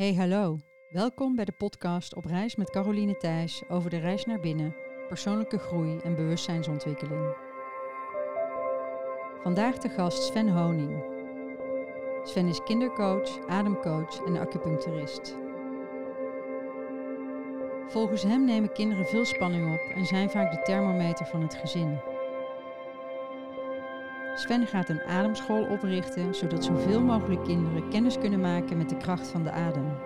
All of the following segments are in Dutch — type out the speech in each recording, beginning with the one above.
Hey hallo, welkom bij de podcast Op reis met Caroline Thijs over de reis naar binnen, persoonlijke groei en bewustzijnsontwikkeling. Vandaag de gast Sven Honing. Sven is kindercoach, ademcoach en acupuncturist. Volgens hem nemen kinderen veel spanning op en zijn vaak de thermometer van het gezin. Sven gaat een ademschool oprichten zodat zoveel mogelijk kinderen kennis kunnen maken met de kracht van de adem.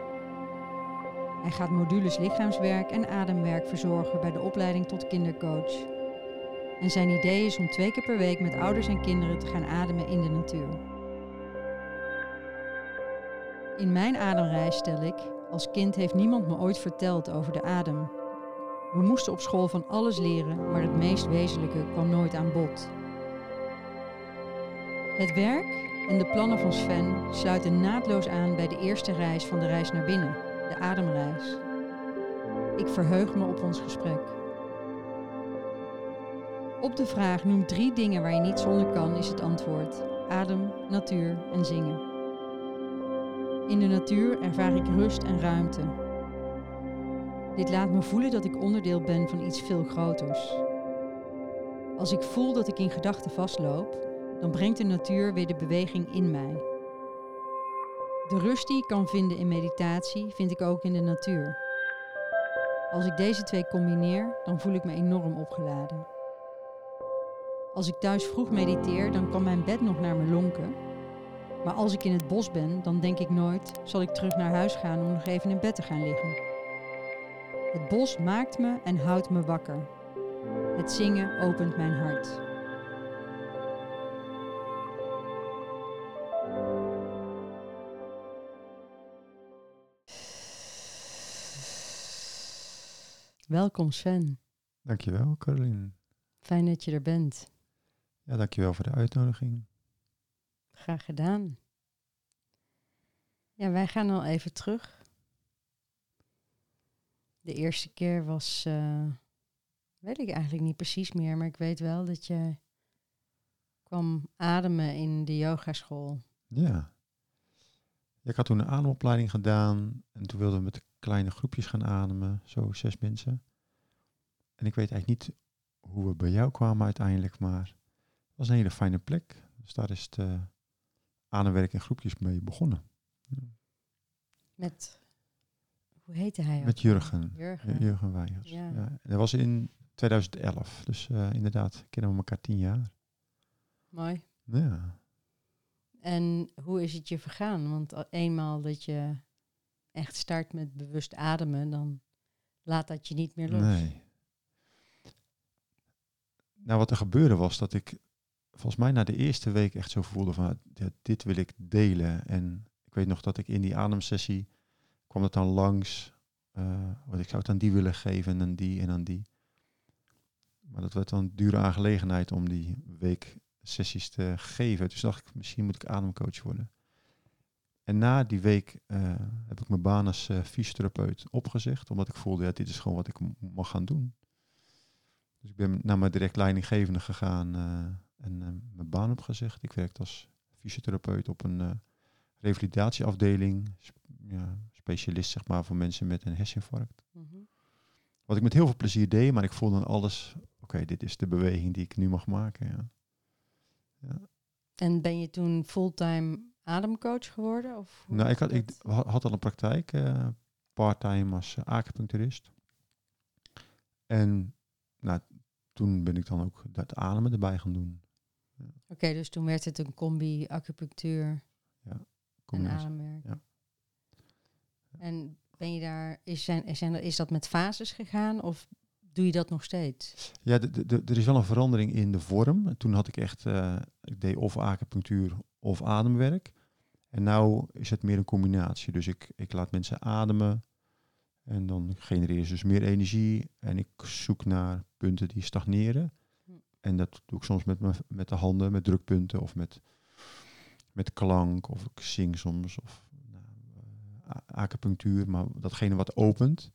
Hij gaat modules lichaamswerk en ademwerk verzorgen bij de opleiding tot kindercoach. En zijn idee is om twee keer per week met ouders en kinderen te gaan ademen in de natuur. In mijn ademreis stel ik, als kind heeft niemand me ooit verteld over de adem. We moesten op school van alles leren, maar het meest wezenlijke kwam nooit aan bod. Het werk en de plannen van Sven sluiten naadloos aan bij de eerste reis van de reis naar binnen, de ademreis. Ik verheug me op ons gesprek. Op de vraag noem drie dingen waar je niet zonder kan is het antwoord: adem, natuur en zingen. In de natuur ervaar ik rust en ruimte. Dit laat me voelen dat ik onderdeel ben van iets veel groters. Als ik voel dat ik in gedachten vastloop, dan brengt de natuur weer de beweging in mij. De rust die ik kan vinden in meditatie, vind ik ook in de natuur. Als ik deze twee combineer, dan voel ik me enorm opgeladen. Als ik thuis vroeg mediteer, dan kan mijn bed nog naar me lonken. Maar als ik in het bos ben, dan denk ik nooit, zal ik terug naar huis gaan om nog even in bed te gaan liggen. Het bos maakt me en houdt me wakker. Het zingen opent mijn hart. Welkom Sven. Dankjewel, Caroline. Fijn dat je er bent. Ja, dankjewel voor de uitnodiging. Graag gedaan. Ja, wij gaan al even terug. De eerste keer was, uh, weet ik eigenlijk niet precies meer, maar ik weet wel dat je kwam ademen in de yogaschool. Ja. ja. Ik had toen een ademopleiding gedaan en toen wilden we met kleine groepjes gaan ademen, zo zes mensen. En ik weet eigenlijk niet hoe we bij jou kwamen uiteindelijk, maar het was een hele fijne plek. Dus daar is het uh, ademwerk in groepjes mee begonnen. Met, hoe heette hij? Met Jurgen. Jurgen, Jurgen Weijers. Ja. dat was in 2011, dus uh, inderdaad, kennen we elkaar tien jaar. Mooi. Ja. En hoe is het je vergaan? Want eenmaal dat je echt start met bewust ademen, dan laat dat je niet meer los. Nee. Nou, wat er gebeurde was dat ik volgens mij na de eerste week echt zo voelde van dit wil ik delen. En ik weet nog dat ik in die ademsessie kwam het dan langs. Uh, wat ik zou het aan die willen geven en aan die en aan die. Maar dat werd dan een dure aangelegenheid om die week sessies te geven. Dus dacht ik, misschien moet ik ademcoach worden. En na die week uh, heb ik mijn baan als uh, fysiotherapeut opgezegd, omdat ik voelde, ja, dit is gewoon wat ik mag gaan doen. Dus ik ben naar mijn direct leidinggevende gegaan uh, en mijn baan opgezegd. Ik werkte als fysiotherapeut op een revalidatieafdeling, sp ja, specialist zeg maar voor mensen met een herseninfarct. Mm -hmm. Wat ik met heel veel plezier deed, maar ik voelde dan alles, oké, okay, dit is de beweging die ik nu mag maken. Ja. Ja. En ben je toen fulltime ademcoach geworden? Of nou, ik had, ik had al een praktijk, uh, parttime als uh, acupuncturist. En nou, toen ben ik dan ook dat ademen erbij gaan doen. Ja. Oké, okay, dus toen werd het een combi acupunctuur ja, en ademwerk. Ja. En ben je daar, is, zijn, zijn, is dat met fases gegaan of doe je dat nog steeds? Ja, er is wel een verandering in de vorm. Toen had ik echt, uh, ik deed of acupunctuur of ademwerk. En nu is het meer een combinatie. Dus ik, ik laat mensen ademen en dan genereer ze dus meer energie. En ik zoek naar punten die stagneren. Hm. En dat doe ik soms met, me, met de handen, met drukpunten of met, met klank. Of ik zing soms. Of nou, acupunctuur, maar datgene wat opent.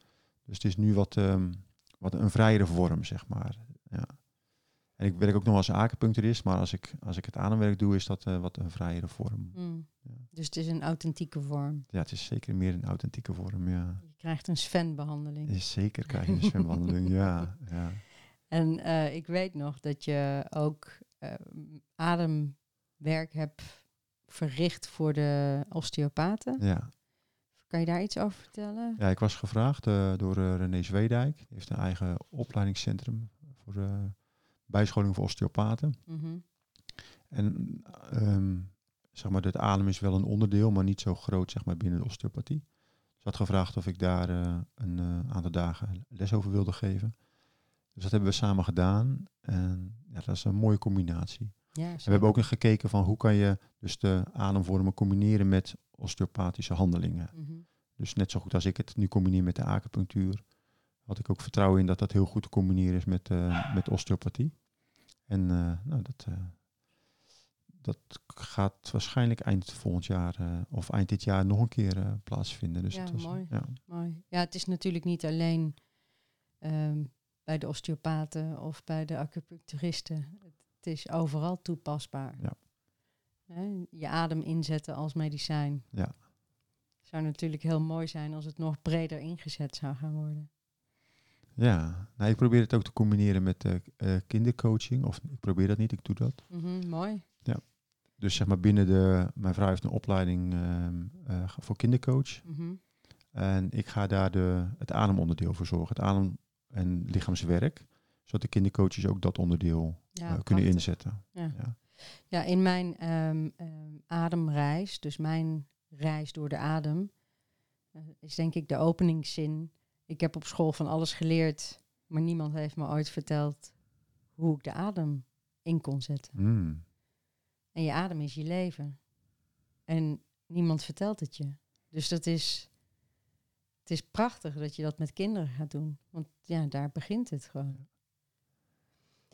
Dus het is nu wat, um, wat een vrijere vorm, zeg maar. Ja. En ik werk ook nog als acupuncturist, maar als ik, als ik het ademwerk doe, is dat uh, wat een vrijere vorm. Mm. Ja. Dus het is een authentieke vorm. Ja, het is zeker meer een authentieke vorm, ja. Je krijgt een Sven-behandeling. Zeker krijg je een Sven-behandeling, ja, ja. En uh, ik weet nog dat je ook uh, ademwerk hebt verricht voor de osteopaten. Ja. Kan je daar iets over vertellen? Ja, ik was gevraagd door René Zweedijk. Die heeft een eigen opleidingscentrum voor bijscholing voor osteopaten. Mm -hmm. En um, zeg maar, het adem is wel een onderdeel, maar niet zo groot zeg maar, binnen de osteopathie. Ze had gevraagd of ik daar een aantal dagen les over wilde geven. Dus dat hebben we samen gedaan. En ja, dat is een mooie combinatie. Ja, we hebben ook gekeken van hoe kan je dus de ademvormen combineren met osteopathische handelingen. Mm -hmm. Dus net zo goed als ik het nu combineer met de acupunctuur, had ik ook vertrouwen in dat dat heel goed te combineren is met, uh, met osteopathie. En uh, nou, dat, uh, dat gaat waarschijnlijk eind volgend jaar of eind dit jaar nog een keer plaatsvinden. Dus ja, het was, mooi, ja. mooi. Ja, het is natuurlijk niet alleen um, bij de osteopaten of bij de acupuncturisten. Het is overal toepasbaar. Ja. Je adem inzetten als medicijn. Ja. Zou natuurlijk heel mooi zijn als het nog breder ingezet zou gaan worden. Ja, nou, ik probeer het ook te combineren met uh, uh, kindercoaching. Of ik probeer dat niet, ik doe dat. Mm -hmm, mooi. Ja. Dus zeg maar binnen de... Mijn vrouw heeft een opleiding uh, voor kindercoach. Mm -hmm. En ik ga daar de, het ademonderdeel voor zorgen. Het adem- en lichaamswerk. Zodat de kindercoaches ook dat onderdeel ja, kunnen inzetten. Ja. Ja. Ja, in mijn um, um, ademreis, dus mijn reis door de adem, is denk ik de openingszin. Ik heb op school van alles geleerd, maar niemand heeft me ooit verteld hoe ik de adem in kon zetten. Mm. En je adem is je leven. En niemand vertelt het je. Dus dat is, het is prachtig dat je dat met kinderen gaat doen. Want ja, daar begint het gewoon.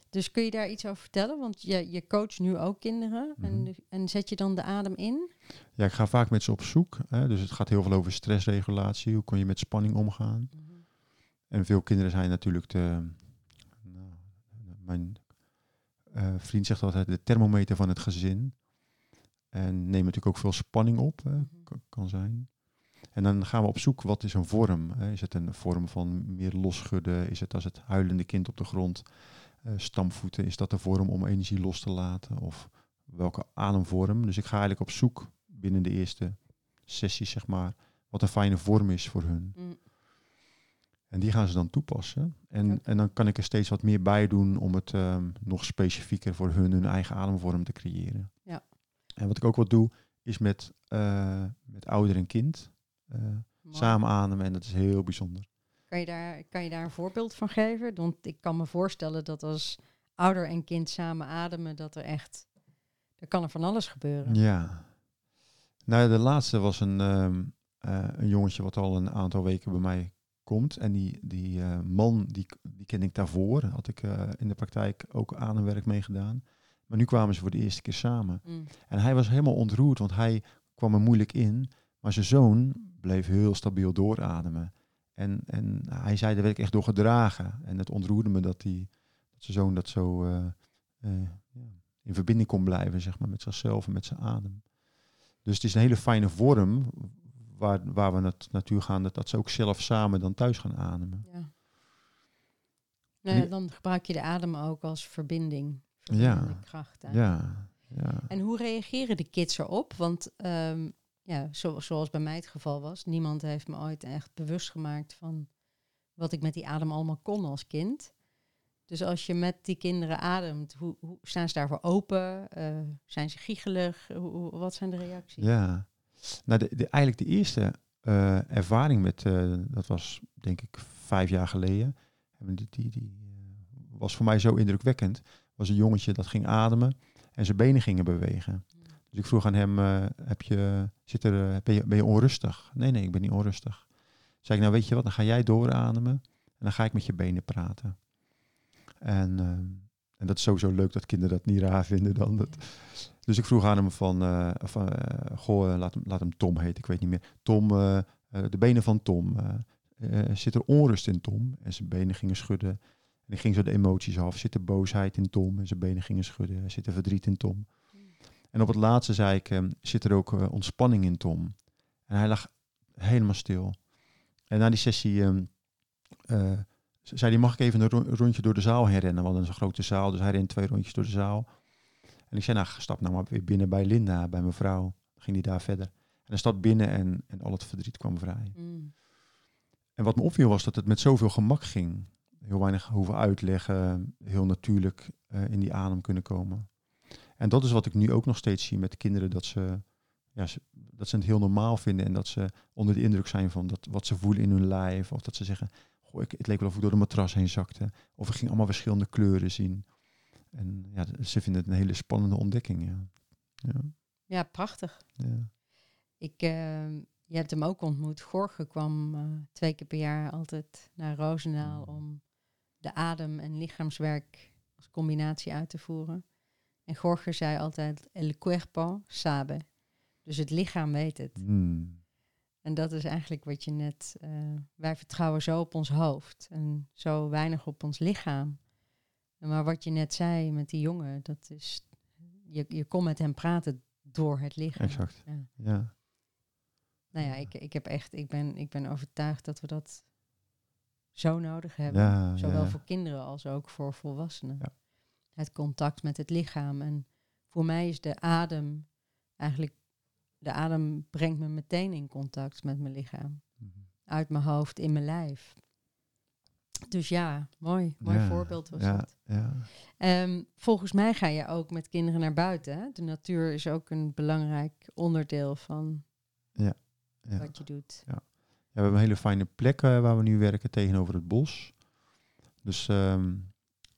Dus kun je daar iets over vertellen? Want je, je coacht nu ook kinderen. Mhm. En, en zet je dan de adem in? Ja, ik ga vaak met ze op zoek. Hè. Dus het gaat heel veel over stressregulatie. Hoe kun je met spanning omgaan? En veel kinderen zijn natuurlijk de... Nou, mijn uh, vriend zegt altijd de thermometer van het gezin. En nemen natuurlijk ook veel spanning op. Hè. Kan zijn. En dan gaan we op zoek, wat is een vorm? Hè? Is het een vorm van meer losschudden? Is het als het huilende kind op de grond uh, stampvoeten? Is dat de vorm om energie los te laten? Of welke ademvorm? Dus ik ga eigenlijk op zoek binnen de eerste sessie, zeg maar, wat een fijne vorm is voor hun. Mm. En die gaan ze dan toepassen. En, en dan kan ik er steeds wat meer bij doen om het um, nog specifieker voor hun, hun eigen ademvorm te creëren. Ja. En wat ik ook wat doe, is met, uh, met ouder en kind uh, samen ademen. En dat is heel bijzonder. Kan je, daar, kan je daar een voorbeeld van geven? Want ik kan me voorstellen dat als ouder en kind samen ademen, dat er echt, er kan er van alles gebeuren. Ja. Nou, de laatste was een, um, uh, een jongetje wat al een aantal weken bij mij komt. En die, die uh, man, die, die ken ik daarvoor. Had ik uh, in de praktijk ook ademwerk mee gedaan. Maar nu kwamen ze voor de eerste keer samen. Mm. En hij was helemaal ontroerd, want hij kwam er moeilijk in. Maar zijn zoon bleef heel stabiel doorademen. En, en hij zei, daar werd ik echt door gedragen. En het ontroerde me dat, die, dat zijn zoon dat zo uh, in verbinding kon blijven, zeg maar, met zichzelf en met zijn adem. Dus het is een hele fijne vorm waar, waar we nat, naartoe gaan, dat, dat ze ook zelf samen dan thuis gaan ademen. Ja. Nou, dan gebruik je de adem ook als verbinding. Ja. kracht. Ja, ja. En hoe reageren de kids erop? Want um, ja, zo, zoals bij mij het geval was, niemand heeft me ooit echt bewust gemaakt van wat ik met die adem allemaal kon als kind. Dus als je met die kinderen ademt, hoe, hoe staan ze daarvoor open? Uh, zijn ze giechelig? Hoe, wat zijn de reacties? Ja, nou de, de, eigenlijk de eerste uh, ervaring met, uh, dat was denk ik vijf jaar geleden, die, die, die was voor mij zo indrukwekkend. Was een jongetje dat ging ademen en zijn benen gingen bewegen. Dus ik vroeg aan hem, uh, heb je, zit er, ben, je, ben je onrustig? Nee, nee, ik ben niet onrustig. Zei ik, nou weet je wat, dan ga jij doorademen en dan ga ik met je benen praten. En, en dat is sowieso leuk dat kinderen dat niet raar vinden dan. Dat. Dus ik vroeg aan hem van, van goh, laat hem, laat hem Tom heten, ik weet niet meer. Tom, de benen van Tom, zit er onrust in Tom? En zijn benen gingen schudden. En ik ging zo de emoties af. Zit er boosheid in Tom? En zijn benen gingen schudden. Zit er verdriet in Tom? En op het laatste zei ik, ehm, zit er ook eh, ontspanning in Tom? En hij lag helemaal stil. En na die sessie ehm, eh, zei hij, mag ik even een ro- rondje door de zaal heen rennen? We hadden een grote zaal, dus hij rent twee rondjes door de zaal. En ik zei, nou, stap nou maar weer binnen bij Linda, bij mijn vrouw. Dan ging hij daar verder. En hij stap binnen en, en al het verdriet kwam vrij. Mm. En wat me opviel was dat het met zoveel gemak ging. Heel weinig hoeven uitleggen, heel natuurlijk eh, in die adem kunnen komen. En dat is wat ik nu ook nog steeds zie met de kinderen, dat ze, ja, ze- dat ze het heel normaal vinden en dat ze onder de indruk zijn van dat, wat ze voelen in hun lijf. Of dat ze zeggen, goh, ik, het leek wel of ik door de matras heen zakte. Of ik ging allemaal verschillende kleuren zien. En ja, ze vinden het een hele spannende ontdekking. Ja, ja, Ja, prachtig. ja. Ik, eh, je hebt hem ook ontmoet. Gorge kwam eh, twee keer per jaar altijd naar Roosendaal om de adem- en lichaamswerk als combinatie uit te voeren. En Gorge zei altijd, el cuerpo sabe. Dus het lichaam weet het. Hmm. En dat is eigenlijk wat je net... eh, wij vertrouwen zo op ons hoofd en zo weinig op ons lichaam. Maar wat je net zei met die jongen, dat is... Je, je kon met hem praten door het lichaam. Exact. Ja. Ja. Nou ja, ik, ik, heb echt, ik, ben, ik ben overtuigd dat we dat zo nodig hebben. Ja, Zowel ja. voor kinderen als ook voor volwassenen. Ja. Het contact met het lichaam. En voor mij is de adem eigenlijk... De adem brengt me meteen in contact met mijn lichaam. Mhm. Uit mijn hoofd, in mijn lijf. Dus ja, mooi. Mooi Ja, voorbeeld was ja, dat. ja. Ehm, volgens mij ga je ook met kinderen naar buiten. Hè? De natuur is ook een belangrijk onderdeel van Ja. wat je doet. Ja, we hebben een hele fijne plek waar we nu werken tegenover het bos. Dus ehm,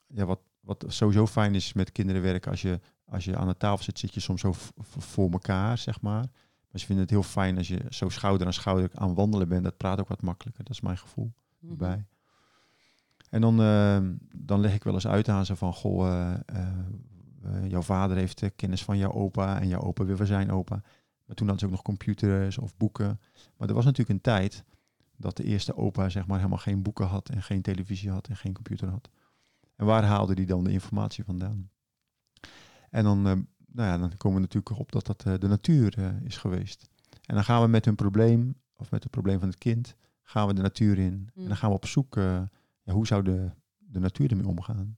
ja, wat, wat sowieso fijn is met kinderen werken, als je, als je aan de tafel zit, zit je soms zo voor elkaar, zeg maar. Maar ze vinden het heel fijn als je zo schouder aan schouder aan wandelen bent. Dat praat ook wat makkelijker, dat is mijn gevoel erbij. En dan, ehm, dan leg ik wel eens uit aan ze van, goh, eh, eh, eh, jouw vader heeft kennis van jouw opa en jouw opa weer van zijn opa. Maar toen hadden ze ook nog computers of boeken. Maar er was natuurlijk een tijd dat de eerste opa zeg maar helemaal geen boeken had en geen televisie had en geen computer had. En waar haalde die dan de informatie vandaan? En dan, nou ja, dan komen we natuurlijk op dat dat de natuur is geweest. En dan gaan we met hun probleem, of met het probleem van het kind, gaan we de natuur in. En Mm. dan gaan we op zoek, ja, hoe zou de, de natuur ermee omgaan?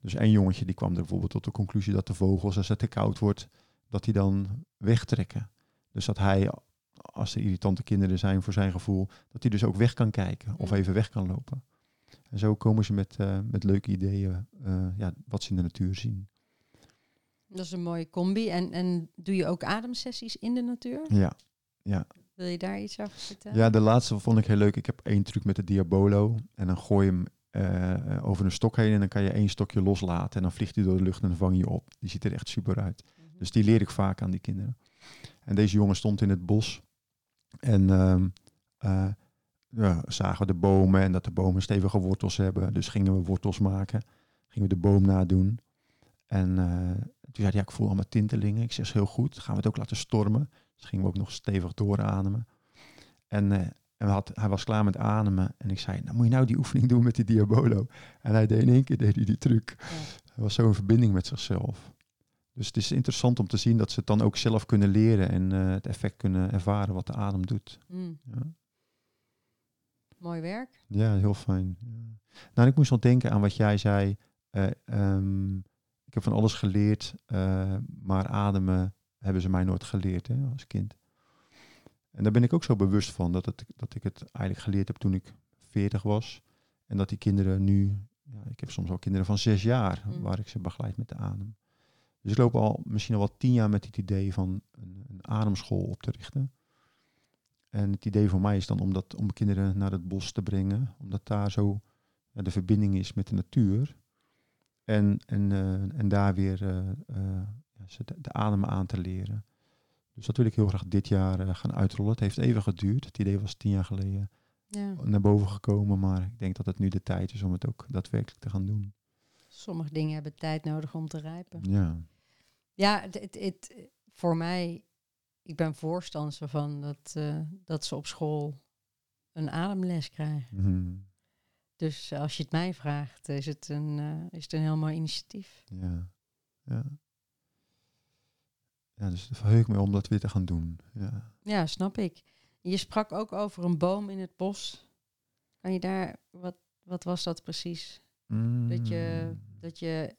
Dus één jongetje die kwam er bijvoorbeeld tot de conclusie dat de vogels, als het te koud wordt, dat die dan wegtrekken. Dus dat hij, als er irritante kinderen zijn voor zijn gevoel, dat hij dus ook weg kan kijken of even weg kan lopen. En zo komen ze met, eh, met leuke ideeën, eh, ja, wat ze in de natuur zien. Dat is een mooie combi. En, en doe je ook ademsessies in de natuur? Ja, Wil je daar iets over vertellen? ja, de laatste vond ik heel leuk. Ik heb één truc met de Diabolo. En dan gooi je hem eh, over een stok heen en dan kan je één stokje loslaten. En dan vliegt hij door de lucht en dan vang je op. Die ziet er echt super uit. Mhm. Dus die leer ik vaak aan die kinderen. En deze jongen stond in het bos. En ehm, eh, ja, zagen we de bomen en dat de bomen stevige wortels hebben. Dus gingen we wortels maken. Gingen we de boom nadoen. En eh, toen zei hij, ja, ik voel allemaal tintelingen. Ik zeg, is heel goed. Gaan we het ook laten stormen. Dus gingen we ook nog stevig doorademen. En, eh, en had, hij was klaar met ademen. En ik zei, nou moet je nou die oefening doen met die Diabolo. En hij deed in één keer deed hij die truc. Hij was zo in verbinding met zichzelf. Dus het is interessant om te zien dat ze het dan ook zelf kunnen leren en eh, het effect kunnen ervaren wat de adem doet. Mm, Ja, mooi werk. ja heel fijn. Ja. Nou, ik moest nog denken aan wat jij zei. eh, ehm, ik heb van alles geleerd, maar ademen hebben ze mij nooit geleerd hè, als kind. En daar ben ik ook zo bewust van, dat, het, dat ik het eigenlijk geleerd heb toen ik 40 was. En dat die kinderen nu, ja, ik heb soms al kinderen van zes jaar, Mm. waar ik ze begeleid met de adem. Dus ik loop al misschien al wel tien jaar met het idee van een, een ademschool op te richten. En het idee voor mij is dan om, dat, om kinderen naar het bos te brengen, omdat daar zo ja, de verbinding is met de natuur. En, en, eh, en daar weer eh, eh, ze de, de adem aan te leren. Dus dat wil ik heel graag dit jaar eh, gaan uitrollen. Het heeft even geduurd. Het idee was tien jaar geleden Ja. naar boven gekomen. Maar ik denk dat het nu de tijd is om het ook daadwerkelijk te gaan doen. Sommige dingen hebben tijd nodig om te rijpen. Ja, Ja, het, het, voor mij, ik ben voorstander van dat, eh, dat ze op school een ademles krijgen. Mhm. Dus als je het mij vraagt, is het een, eh, is het een heel mooi initiatief. Ja. Ja. Ja, dus het verheug me om dat weer te gaan doen. Ja. Ja, snap ik. Je sprak ook over een boom in het bos. Kan je daar, wat, wat was dat precies? Dat je, Mm. dat je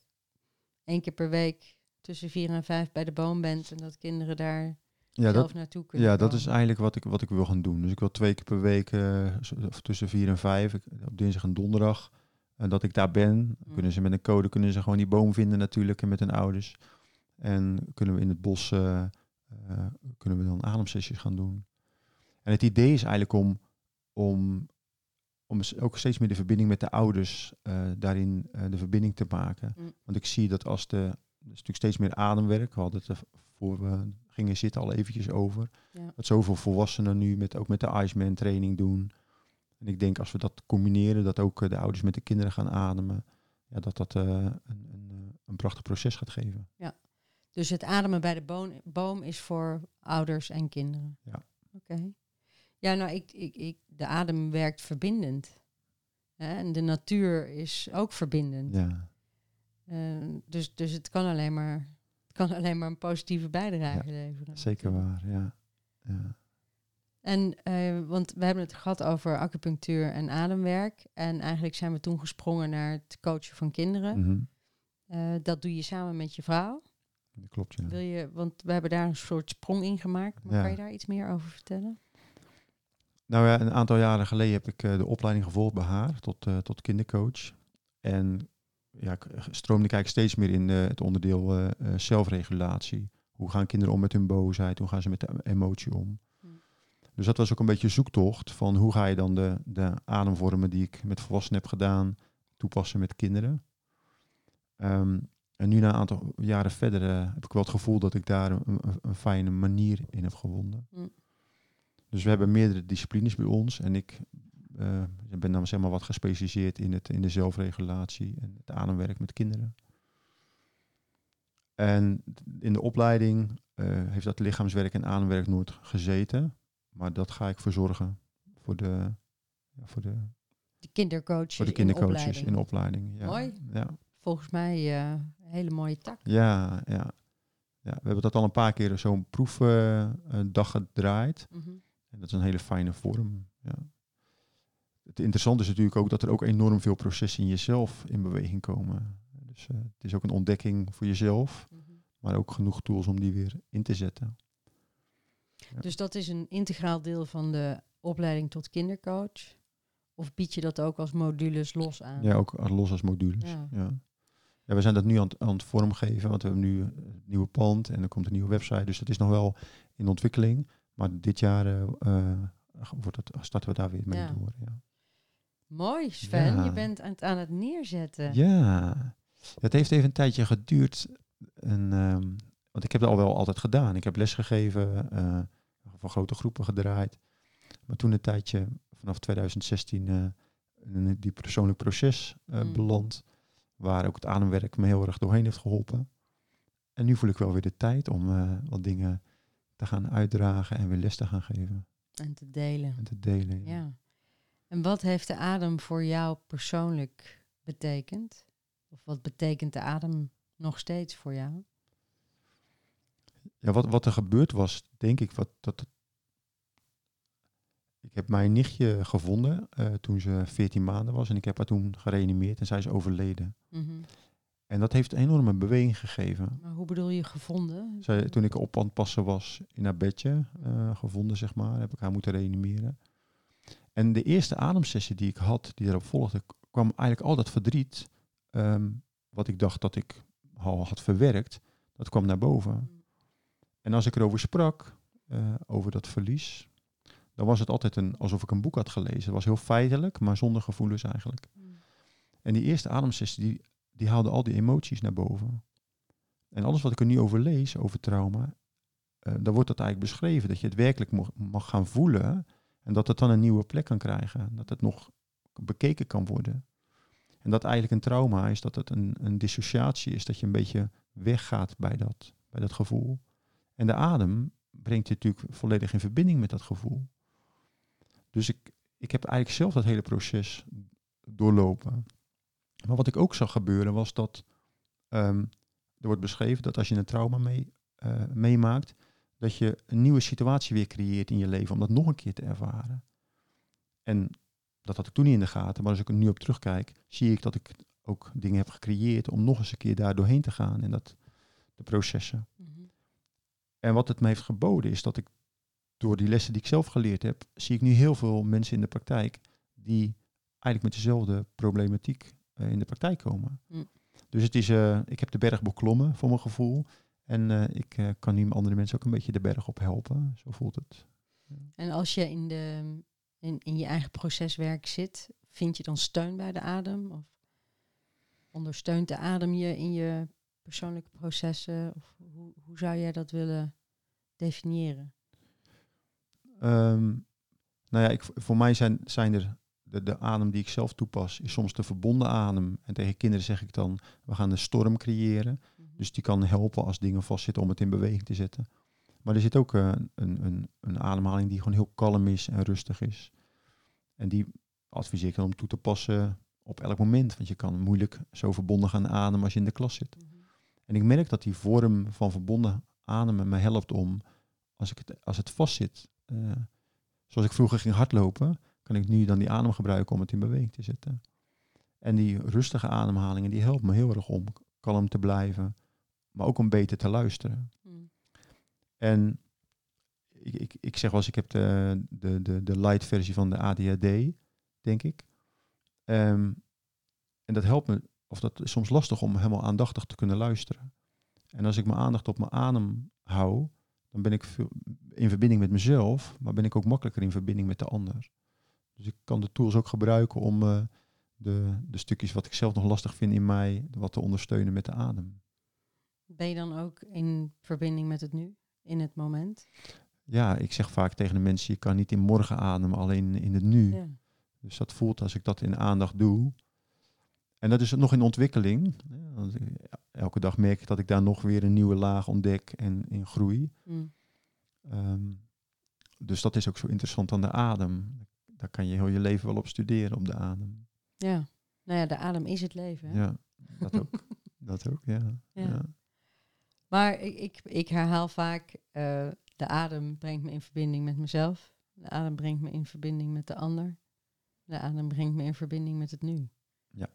één keer per week tussen vier en vijf bij de boom bent en dat kinderen daar ja, zelf dat, naartoe kunnen ja, dat is eigenlijk wat ik, wat ik wil gaan doen. Dus ik wil twee keer per week, eh, of tussen vier en vijf, ik- op dinsdag en donderdag, en dat ik daar ben. Mm. Kunnen ze met een code kunnen ze gewoon die boom vinden natuurlijk en met hun ouders. En kunnen we in het bos eh, eh, kunnen we dan ademsessies gaan doen. En het idee is eigenlijk om, om, om ook steeds meer de verbinding met de ouders eh, daarin de verbinding te maken. Mm. Want ik zie dat als de, er is natuurlijk steeds meer ademwerk. We hadden het voor we gingen zitten al eventjes over. Ja. Dat zoveel volwassenen nu met, ook met de Iceman training doen. En ik denk als we dat combineren, dat ook de ouders met de kinderen gaan ademen. Ja, dat dat een, een, een prachtig proces gaat geven. Dus het ademen bij de boom, boom is voor ouders en kinderen. Ja. Oké. Ja, nou, ik, ik, ik, de adem werkt verbindend. Hè? En de natuur is ook verbindend. Ja, Eh, dus, dus het kan alleen maar, het kan alleen maar een positieve bijdrage leveren. zeker natuurlijk. waar. Ja. Ja. En, eh, want we hebben het gehad over acupunctuur en ademwerk. En eigenlijk zijn we toen gesprongen naar het coachen van kinderen. Mhm. Eh, dat doe je samen met je vrouw. Klopt, ja. Wil je, want we hebben daar een soort sprong in gemaakt. Maar Ja. kan je daar iets meer over vertellen? Nou ja, een aantal jaren geleden heb ik eh, de opleiding gevolgd bij haar tot, eh, tot kindercoach. En ja, ik eh, stroomde kijk steeds meer in het onderdeel zelfregulatie. Hoe gaan kinderen om met hun boosheid? Hoe gaan ze met de emotie om? Hmm. Dus dat was ook een beetje zoektocht van hoe ga je dan de, de ademvormen die ik met volwassenen heb gedaan toepassen met kinderen. Ehm, en nu na een aantal jaren verder eh, heb ik wel het gevoel dat ik daar een, fijne manier in heb gevonden. Mm. Dus we hebben meerdere disciplines bij ons en ik eh, ben dan zeg maar wat gespecialiseerd in, het, in de zelfregulatie en het ademwerk met kinderen. En in de opleiding eh, heeft dat lichaamswerk en ademwerk nooit gezeten, maar dat ga ik verzorgen voor de, ja, voor de, De kindercoaches, voor de in kindercoaches opleiding. in de opleiding. Ja. Mooi. Ja. Volgens mij eh, een hele mooie tak. Ja, ja. ja, we hebben dat al een paar keer zo'n proefdag gedraaid. Mhm. En dat is een hele fijne vorm. Ja. Het interessante is natuurlijk ook dat er ook enorm veel processen in jezelf in beweging komen. Dus eh, het is ook een ontdekking voor jezelf, Mhm. maar ook genoeg tools om die weer in te zetten. Ja. Dus dat is een integraal deel van de opleiding tot kindercoach? Of bied je dat ook als modules los aan? Ja, ook als- los als modules. Ja. Ja. Ja. we zijn dat nu aan, het- aan het vormgeven, want we hebben nu een nieuwe pand en er komt een nieuwe website. Dus dat is nog wel in ontwikkeling. Maar dit jaar eh, eh, wordt het, starten we daar weer mee Ja. door. Ja. Mooi, Sven. Ja. Je bent aan het, aan het neerzetten. Ja, het heeft even een tijdje geduurd. En, ehm, want ik heb het al wel altijd gedaan. Ik heb lesgegeven, eh voor grote groepen gedraaid. Maar toen een tijdje, vanaf 2016, eh, in die persoonlijk proces Mm. beland. Waar ook het ademwerk me heel erg doorheen heeft geholpen. En nu voel ik wel weer de tijd om eh, wat dingen te gaan uitdragen en weer les te gaan geven. En te delen. En te delen. ja. Ja. En wat heeft de adem voor jou persoonlijk betekend? Of wat betekent de adem nog steeds voor jou? Ja, wat, wat er gebeurd was, denk ik, wat, dat, ik heb mijn nichtje gevonden eh, toen ze 14 maanden was en ik heb haar toen gereanimeerd en zij is overleden. Mhm. En dat heeft een enorme beweging gegeven. Maar hoe bedoel je gevonden? Zij, toen ik op aan het passen was in haar bedje, eh, gevonden zeg maar, heb ik haar moeten reanimeren. En de eerste ademsessie die ik had, die erop volgde, kwam eigenlijk al dat verdriet, ehm, wat ik dacht dat ik al had verwerkt, dat kwam naar boven. En als ik erover sprak, eh, over dat verlies, dan was het altijd een, alsof ik een boek had gelezen. Het was heel feitelijk, maar zonder gevoelens eigenlijk. Mm. En die eerste ademsessie, die, die haalde al die emoties naar boven. En alles wat ik er nu over lees, over trauma, dan wordt dat eigenlijk beschreven. Dat je het werkelijk mag, mag gaan voelen en dat het dan een nieuwe plek kan krijgen. Dat het nog bekeken kan worden. En dat eigenlijk een trauma is, dat het een, een dissociatie is, dat je een beetje weggaat bij dat, bij dat gevoel. En de adem brengt je natuurlijk volledig in verbinding met dat gevoel. Dus ik, ik heb eigenlijk zelf dat hele proces doorlopen. Maar wat ik ook zag gebeuren was dat ehm, er wordt beschreven dat als je een trauma mee, eh, meemaakt, dat je een nieuwe situatie weer creëert in je leven om dat nog een keer te ervaren. En dat had ik toen niet in de gaten, maar als ik er nu op terugkijk, zie ik dat ik ook dingen heb gecreëerd om nog eens een keer daar doorheen te gaan en dat de processen. Mhm. En wat het me heeft geboden is dat ik door die lessen die ik zelf geleerd heb, zie ik nu heel veel mensen in de praktijk die eigenlijk met dezelfde problematiek eh, in de praktijk komen. Mm. Dus het is, eh, ik heb de berg beklommen voor mijn gevoel. En eh, ik kan nu andere mensen ook een beetje de berg op helpen. Zo voelt het. En als je in, de, in, in je eigen proceswerk zit, vind je dan steun bij de adem? Of ondersteunt de adem je in je persoonlijke processen? Of hoe, hoe zou jij dat willen definiëren? Ehm, nou ja, ik, voor mij zijn, zijn er de, de adem die ik zelf toepas, is soms de verbonden adem. En tegen kinderen zeg ik dan, we gaan een storm creëren. Dus die kan helpen als dingen vastzitten om het in beweging te zetten. Maar er zit ook eh, een, een, een ademhaling die gewoon heel kalm is en rustig is. En die adviseer ik dan om toe te passen op elk moment. Want je kan moeilijk zo verbonden gaan ademen als je in de klas zit. Mhm. En ik merk dat die vorm van verbonden ademen me helpt om, als, ik het, als het vastzit, eh, zoals ik vroeger ging hardlopen, kan ik nu dan die adem gebruiken om het in beweging te zetten. En die rustige ademhalingen, die helpen me heel erg om kalm te blijven, maar ook om beter te luisteren. Mm. En ik, ik, ik zeg wel eens, ik heb de, de, de, de light versie van de ADHD, denk ik. Ehm, en dat helpt me, of dat is soms lastig om helemaal aandachtig te kunnen luisteren. En als ik mijn aandacht op mijn adem hou, dan ben ik veel in verbinding met mezelf, maar ben ik ook makkelijker in verbinding met de ander. Dus ik kan de tools ook gebruiken om eh, de, de stukjes wat ik zelf nog lastig vind in mij, wat te ondersteunen met de adem. Ben je dan ook in verbinding met het nu, in het moment? Ja, ik zeg vaak tegen de mensen, je kan niet in morgen ademen, alleen in het nu. Ja. Dus dat voelt als ik dat in aandacht doe. En dat is nog in ontwikkeling. Elke dag merk ik dat ik daar nog weer een nieuwe laag ontdek en in groei. Mm. Ehm, dus dat is ook zo interessant aan de adem. Daar kan je heel je leven wel op studeren, op de adem. ja. Nou ja, de adem is het leven. Hè? Ja, dat ook. dat ook, ja. Ja. ja. Maar ik, ik, ik herhaal vaak, eh, de adem brengt me in verbinding met mezelf. De adem brengt me in verbinding met de ander. De adem brengt me in verbinding met het nu. Ja.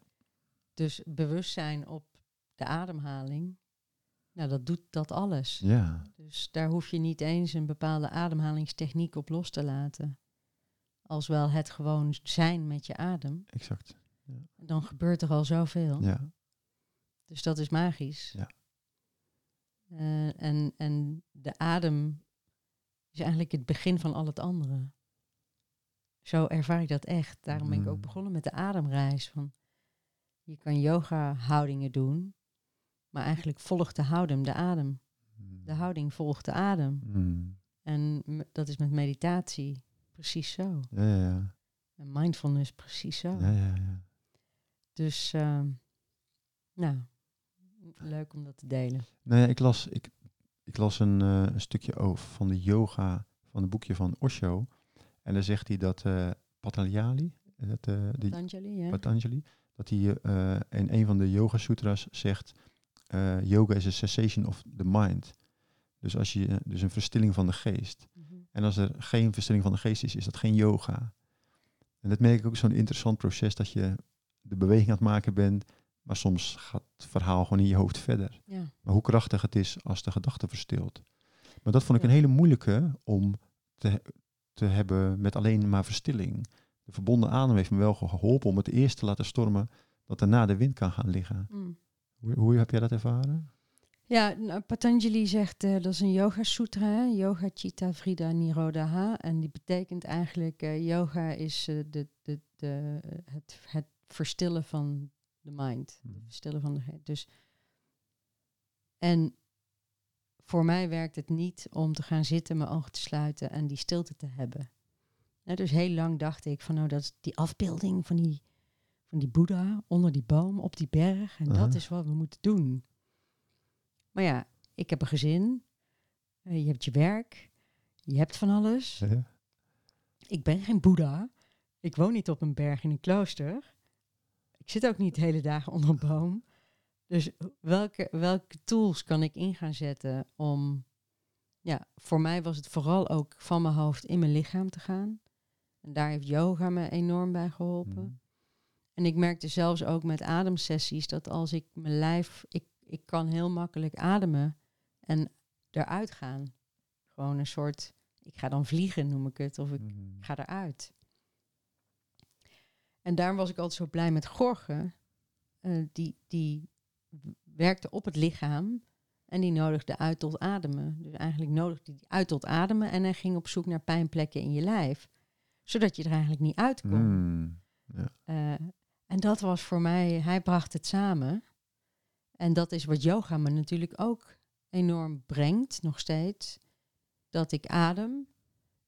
Dus bewustzijn op de ademhaling, nou dat doet dat alles. Ja, Dus daar hoef je niet eens een bepaalde ademhalingstechniek op los te laten. Als wel het gewoon zijn met je adem, exact. dan gebeurt er al zoveel. Ja, Dus dat is magisch. Ja. Eh, en, en de adem is eigenlijk het begin van al het andere. Zo ervaar ik dat echt. Daarom ben ik ook Mm. begonnen met de ademreis. Van, je kan yoga houdingen doen, maar eigenlijk volgt de houding de adem. De houding volgt de adem. Mm. En dat is met meditatie precies zo. Ja, ja, ja. En mindfulness precies zo. ja, ja, ja. Dus, ehm, nou, leuk om dat te delen. Nou ja, ik las, ik, ik las een, eh, een stukje over van de yoga, van het boekje van Osho. En daar zegt hij dat eh Patanjali, dat, eh, de, Patanjali, ja? Patanjali, dat hij in een van de yoga sutras zegt, eh, yoga is a cessation of the mind. Dus, als je, dus een verstilling van de geest. Mhm. En als er geen verstilling van de geest is, is dat geen yoga. En dat merk ik ook zo'n interessant proces dat je de beweging aan het maken bent, maar soms gaat het verhaal gewoon in je hoofd verder. Ja. Maar hoe krachtig het is als de gedachte verstilt. Maar dat vond ik Ja. een hele moeilijke om te, te hebben met alleen maar verstilling. De verbonden adem heeft me wel geholpen om het eerst te laten stormen dat daarna de wind kan gaan liggen. Mm. Hoe, hoe heb jij dat ervaren? Ja, nou, Patanjali zegt, eh, dat is een yoga sutra, hè? yoga chitta vrida nirodha. En die betekent eigenlijk, eh, yoga is eh, de, de, de, het, het verstillen van de mind. Het verstillen van de Dus, en voor mij werkt het niet om te gaan zitten, mijn ogen te sluiten en die stilte te hebben. Dus heel lang dacht ik van, nou dat is die afbeelding van die, van die Boeddha onder die boom op die berg. En dat is wat we moeten doen. Maar ja, ik heb een gezin. eh, je hebt je werk. Je hebt van alles. Ik ben geen Boeddha. Ik woon niet op een berg in een klooster. ik zit ook niet de hele dagen onder een boom. Dus welke, welke tools kan ik in gaan zetten om... Ja, voor mij was het vooral ook van mijn hoofd in mijn lichaam te gaan. En daar heeft yoga me enorm bij geholpen. Mhm. En ik merkte zelfs ook met ademsessies dat als ik mijn lijf, ik, ik kan heel makkelijk ademen en eruit gaan. Gewoon een soort, ik ga dan vliegen noem ik het, of ik Mhm. ga eruit. En daarom was ik altijd zo blij met Gorge. Eh, die, die werkte op het lichaam en die nodigde uit tot ademen. Dus eigenlijk nodigde hij uit tot ademen en hij ging op zoek naar pijnplekken in je lijf. Zodat je er eigenlijk niet uit kon. Mm. Eh, en dat was voor mij, hij bracht het samen. En dat is wat yoga me natuurlijk ook enorm brengt, nog steeds. Dat ik adem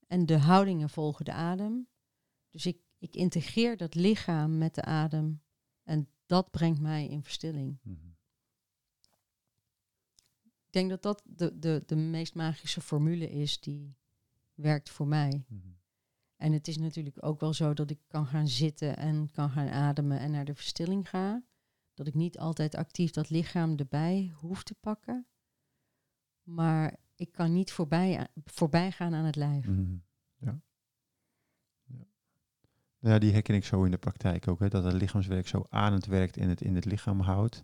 en de houdingen volgen de adem. Dus ik, ik integreer dat lichaam met de adem en dat brengt mij in verstilling. Mhm. Ik denk dat dat de, de, de meest magische formule is die werkt voor mij. Mhm. En het is natuurlijk ook wel zo dat ik kan gaan zitten en kan gaan ademen en naar de verstilling ga. Dat ik niet altijd actief dat lichaam erbij hoef te pakken. Maar ik kan niet voorbij, voorbij gaan aan het lijf. Mhm. Ja. ja. Nou ja, die herken ik zo in de praktijk ook. Hè, dat het lichaamswerk zo ademend werkt en het in het lichaam houdt.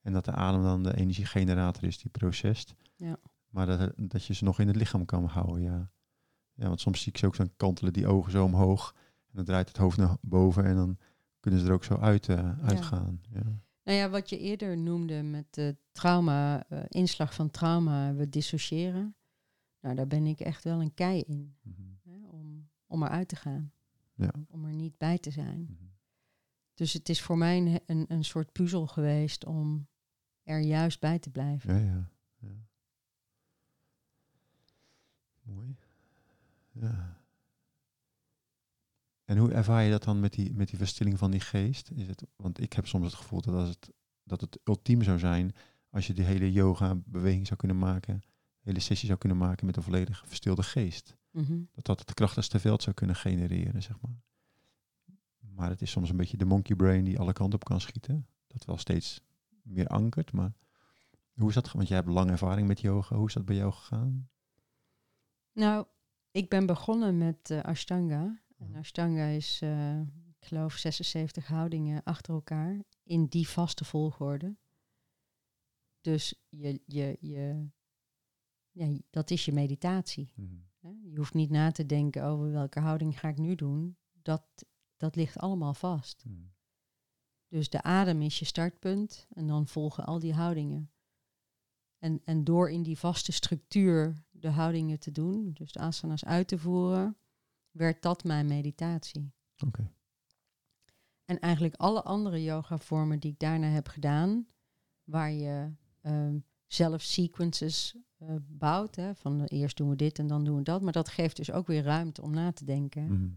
En dat de adem dan de energiegenerator is die procest. Ja. Maar dat, dat je ze nog in het lichaam kan houden, ja. Ja, want soms zie ik ze ook zo kantelen die ogen zo omhoog. En dan draait het hoofd naar boven en dan kunnen ze er ook zo uit, eh, uitgaan. Ja. Nou ja, wat je eerder noemde met de trauma, eh, inslag van trauma, we dissociëren. Nou, daar ben ik echt wel een kei in. Mhm. Hè, om, om eruit te gaan. Ja. Om er niet bij te zijn. Mhm. Dus het is voor mij een, een, een soort puzzel geweest om er juist bij te blijven. Ja, ja, ja. Mooi. Ja. En hoe ervaar je dat dan met die, met die verstilling van die geest? Is het, want ik heb soms het gevoel dat, als het, dat het ultiem zou zijn als je die hele yoga-beweging zou kunnen maken, hele sessie zou kunnen maken met een volledig verstilde geest. Mhm. Dat dat het krachtigste veld zou kunnen genereren, zeg maar. Maar het is soms een beetje de monkey brain die alle kanten op kan schieten. Dat wel steeds meer ankert, maar hoe is dat? Want jij hebt lange ervaring met yoga. Hoe is dat bij jou gegaan? Nou, ik ben begonnen met eh, Ashtanga. En Mhm. Ashtanga is, eh, ik geloof, 76 houdingen achter elkaar in die vaste volgorde. Dus je, je, je, ja, dat is je meditatie. Hè? Je hoeft niet na te denken over welke houding ga ik nu doen. Dat, dat ligt allemaal vast. Dus de adem is je startpunt en dan volgen al die houdingen. En, en door in die vaste structuur de houdingen te doen, dus de asana's uit te voeren, werd dat mijn meditatie. Oké. En eigenlijk alle andere yoga-vormen die ik daarna heb gedaan, waar je ehm, zelf sequences eh, bouwt, hè, van eerst doen we dit en dan doen we dat, maar dat geeft dus ook weer ruimte om na te denken Mhm.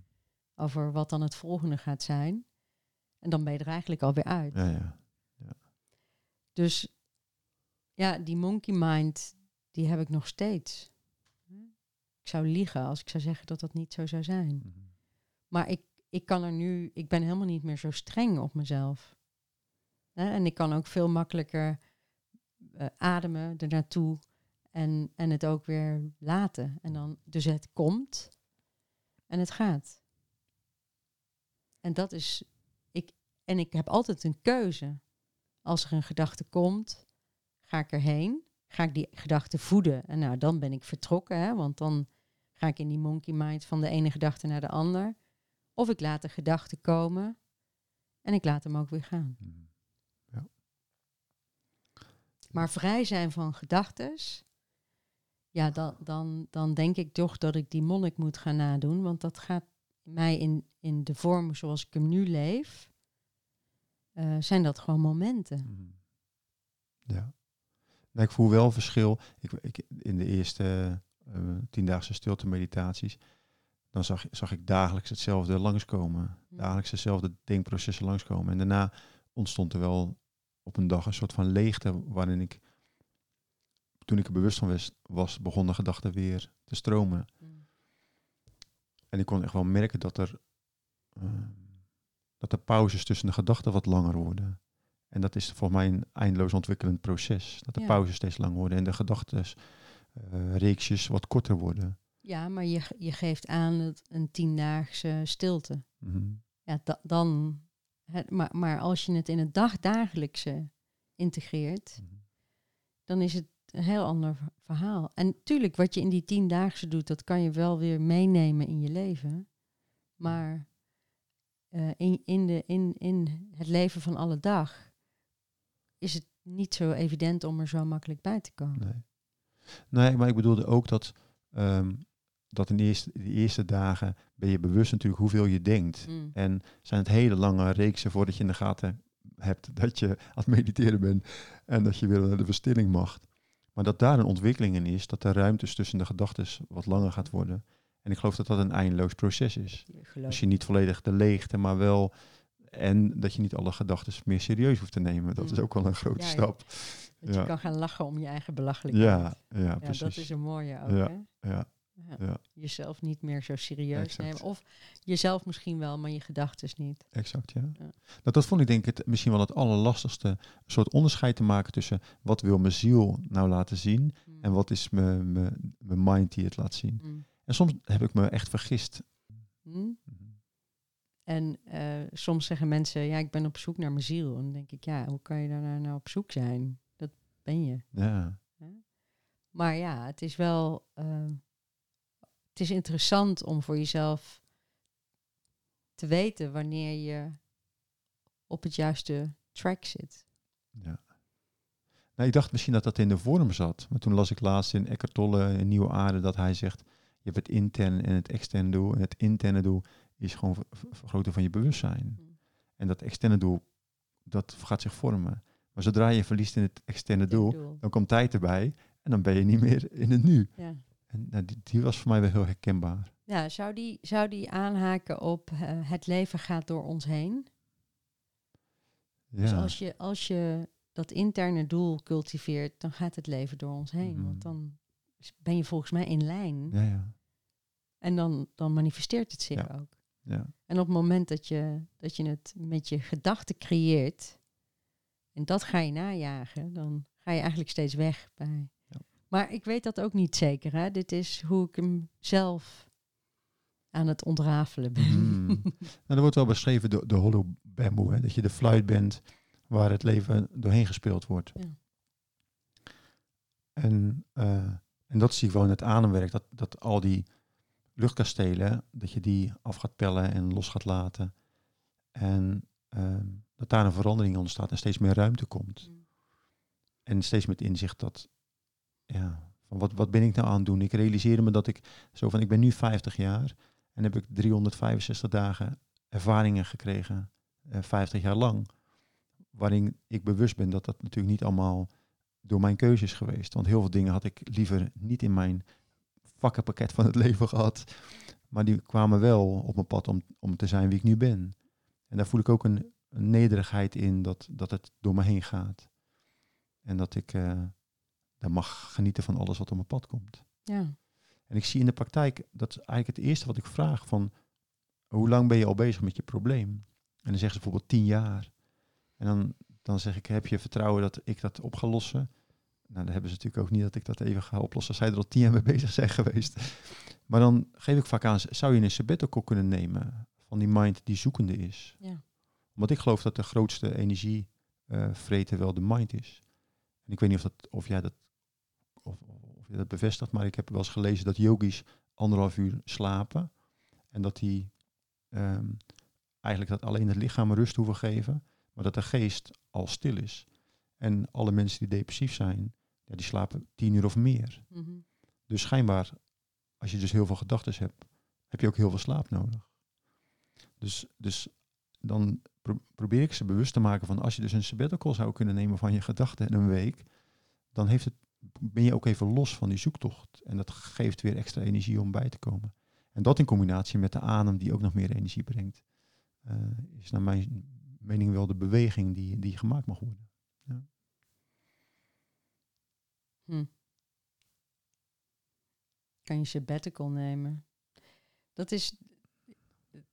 over wat dan het volgende gaat zijn. En dan ben je er eigenlijk alweer uit. Ja, ja. Dus ja, die monkey mind, die heb ik nog steeds. Ik zou liegen als ik zou zeggen dat dat niet zo zou zijn. Mhm. Maar ik, ik kan er nu, ik ben helemaal niet meer zo streng op mezelf. Hè, En ik kan ook veel makkelijker eh, ademen er naartoe en, en het ook weer laten. En dan, dus het komt en het gaat. En dat is, ik, en ik heb altijd een keuze. Als er een gedachte komt, ga ik erheen, ga ik die gedachte voeden. En nou, dan ben ik vertrokken, hè, want dan ga ik in die monkey mind van de ene gedachte naar de ander. Of ik laat de gedachte komen en ik laat hem ook weer gaan. Mhm. Maar vrij zijn van gedachtes, ja, dan, dan, dan denk ik toch dat ik die monnik moet gaan nadoen. Want dat gaat mij in, in de vorm zoals ik hem nu leef, eh, zijn dat gewoon momenten. Mhm. Ja. Nou, ik voel wel verschil. Ik, ik, in de eerste eh, tiendaagse stilte meditaties, dan zag, zag ik dagelijks hetzelfde langskomen. Mm. Dagelijks dezelfde denkprocessen langskomen. En daarna ontstond er wel op een dag een soort van leegte waarin ik, toen ik er bewust van was, was begon de gedachte weer te stromen. Mm. En ik kon echt wel merken dat er, eh, dat de pauzes tussen de gedachten wat langer worden. En dat is voor mij een eindeloos ontwikkelend proces. Dat de Ja. pauzes steeds langer worden en de gedachten reeksjes wat korter worden. Ja, maar je, je geeft aan het een tiendaagse stilte. Mhm. Ja, da- dan. Het, maar, maar als je het in het dagdagelijkse integreert, Mhm. dan is het een heel ander verhaal. En tuurlijk, wat je in die tiendaagse doet, dat kan je wel weer meenemen in je leven. Maar eh, in, in, de, in, in het leven van alle dag is het niet zo evident om er zo makkelijk bij te komen. Nee. nee, maar ik bedoelde ook dat, ehm, dat in de eerste, de eerste dagen ben je bewust natuurlijk hoeveel je denkt. Mm. En zijn het hele lange reeksen voordat je in de gaten hebt dat je aan het mediteren bent en dat je weer naar de verstilling mag. Maar dat daar een ontwikkeling in is, dat de ruimtes tussen de gedachten wat langer gaat worden. En ik geloof dat dat een eindeloos proces is. Als je niet volledig de leegte, maar wel. En dat je niet alle gedachten meer serieus hoeft te nemen. Dat is Mm. ook wel een grote Ja, stap. dat ja. je kan gaan lachen om je eigen belachelijkheid. Ja, ja, Ja, precies. dat is een mooie ook, Ja, hè? ja, Ja. ja, Jezelf niet meer zo serieus Exact. nemen. Of jezelf misschien wel, maar je gedachten niet. exact, ja. Ja. Nou, dat vond ik denk ik het, misschien wel het allerlastigste. Een soort onderscheid te maken tussen wat wil mijn ziel nou laten zien Mm. en wat is mijn, mind die het laat zien. Mm. En soms heb ik me echt vergist. Mm. En eh, soms zeggen mensen, ja, ik ben op zoek naar mijn ziel. En dan denk ik, ja, hoe kan je daar nou, op zoek zijn? Dat ben je. Ja, Maar ja, het is wel, eh, het is interessant om voor jezelf te weten wanneer je op het juiste track zit. ja. Nou, ik dacht misschien dat dat in de vorm zat. Maar toen las ik laatst in Eckhart Tolle in Nieuwe Aarde dat hij zegt... je hebt het interne en het externe doel. En het interne doel is gewoon ver- ver- vergroten van je bewustzijn. Mm. En dat externe doel, dat gaat zich vormen. Maar zodra je verliest in het externe doel, doel. dan komt tijd erbij en dan ben je niet meer in het nu. Ja. En nou, die, die was voor mij wel heel herkenbaar. Ja, zou die, zou die aanhaken op eh, het leven gaat door ons heen? Ja, Dus als je, als je dat interne doel cultiveert, dan gaat het leven door ons heen. Mhm. Want dan ben je volgens mij in lijn. ja, ja, En dan, dan manifesteert het zich Ja. ook. Ja. En op het moment dat je, dat je het met je gedachten creëert, en dat ga je najagen, dan ga je eigenlijk steeds weg bij. Ja. Maar ik weet dat ook niet zeker. Hè? Dit is hoe ik hem zelf aan het ontrafelen ben. Hmm. Nou, er wordt wel beschreven de, de hollow bamboo, hè, dat je de fluit bent waar het leven doorheen gespeeld wordt. Ja. En, eh, en dat zie ik wel in het ademwerk, dat, dat al die luchtkastelen, dat je die af gaat pellen en los gaat laten. En ehm, dat daar een verandering ontstaat en steeds meer ruimte komt. Mm. En steeds met inzicht dat, ja, van wat, wat ben ik nou aan het doen? Ik realiseerde me dat ik zo van, ik ben nu 50 jaar en heb ik 365 dagen ervaringen gekregen, eh, 50 jaar lang, waarin ik bewust ben dat dat natuurlijk niet allemaal door mijn keuze is geweest. Want heel veel dingen had ik liever niet in mijn vakkenpakket van het leven gehad, maar die kwamen wel op mijn pad om, om te zijn wie ik nu ben. En daar voel ik ook een, een nederigheid in dat, dat het door me heen gaat. En dat ik eh, daar mag genieten van alles wat op mijn pad komt. Ja. En ik zie in de praktijk, dat is eigenlijk het eerste wat ik vraag van, hoe lang ben je al bezig met je probleem? En dan zeggen ze bijvoorbeeld tien jaar. En dan, dan zeg ik, heb je vertrouwen dat ik dat op ga lossen? Nou, dan hebben ze natuurlijk ook niet dat ik dat even ga oplossen als zij er al tien jaar mee bezig zijn geweest. Maar dan geef ik vaak aan, zou je een sabbatical kunnen nemen van die mind die zoekende is? Ja. Want ik geloof dat de grootste energie vreten wel de mind is. En ik weet niet of, dat, of jij dat of, of je dat bevestigt, maar ik heb wel eens gelezen dat yogis anderhalf uur slapen. En dat die ehm, eigenlijk dat alleen het lichaam rust hoeven geven, maar dat de geest al stil is. En alle mensen die depressief zijn, ja, die slapen tien uur of meer. Mhm. Dus schijnbaar, als je dus heel veel gedachten hebt, heb je ook heel veel slaap nodig. Dus, dus dan pro- probeer ik ze bewust te maken van als je dus een sabbatical zou kunnen nemen van je gedachten in een week, dan heeft het, ben je ook even los van die zoektocht. En dat geeft weer extra energie om bij te komen. En dat in combinatie met de adem die ook nog meer energie brengt, eh, is naar mijn mening wel de beweging die, die gemaakt mag worden. Hm. Kan je sabbatical nemen? Dat is,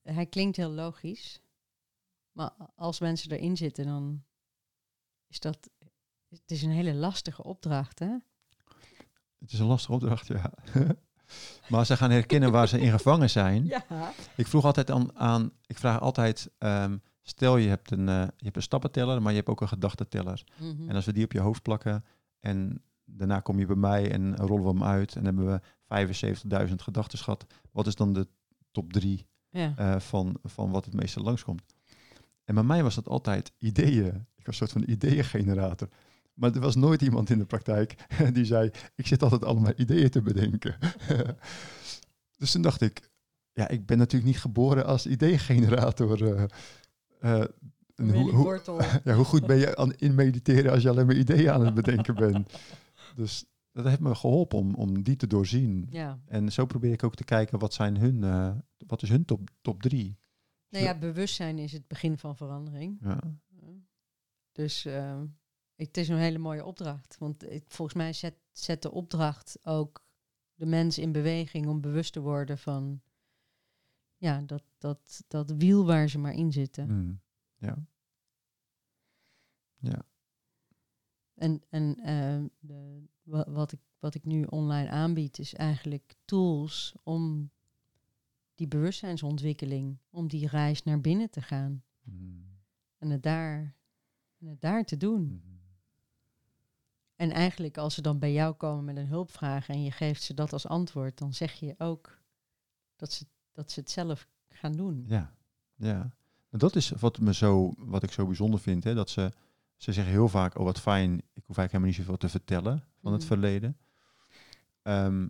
hij klinkt heel logisch. Maar als mensen erin zitten, dan is dat... Het is een hele lastige opdracht, hè? Het is een lastige opdracht, ja. maar ze gaan herkennen waar ze in gevangen zijn. Ja. Ik vroeg altijd aan, aan ik vraag altijd, ehm, stel je hebt, een, eh, je hebt een stappenteller, maar je hebt ook een gedachteteller. Mhm. En als we die op je hoofd plakken en daarna kom je bij mij en rollen we hem uit en hebben we 75.000 gedachten gehad. Wat is dan de top drie ja. eh, van, van wat het meeste langskomt? En bij mij was dat altijd ideeën. Ik was een soort van ideeëngenerator. Maar er was nooit iemand in de praktijk die zei, ik zit altijd allemaal ideeën te bedenken. dus toen dacht ik, ja, ik ben natuurlijk niet geboren als ideeëngenerator. en hoe, ja, hoe goed ben je aan, in mediteren als je alleen maar ideeën aan het bedenken bent? Dus dat heeft me geholpen om, om die te doorzien. ja. En zo probeer ik ook te kijken wat zijn hun, eh, wat is hun top, top drie. Nou ja, bewustzijn is het begin van verandering. Ja. Dus eh, het is een hele mooie opdracht. Want ik, volgens mij zet, zet de opdracht ook de mens in beweging om bewust te worden van ja, dat, dat, dat wiel waar ze maar in zitten. Mm. ja. Ja. En, en eh, de, wa- wat, ik, wat ik nu online aanbied is eigenlijk tools om die bewustzijnsontwikkeling, om die reis naar binnen te gaan Mm. en het daar, en het daar te doen. Mm. En eigenlijk als ze dan bij jou komen met een hulpvraag en je geeft ze dat als antwoord, dan zeg je ook dat ze, dat ze het zelf gaan doen. Ja, ja. Dat is wat, me zo, wat ik zo bijzonder vind. Hè? Dat ze, ze zeggen heel vaak, oh wat fijn, ik hoef eigenlijk helemaal niet zoveel te vertellen van het Mhm. verleden. Ehm,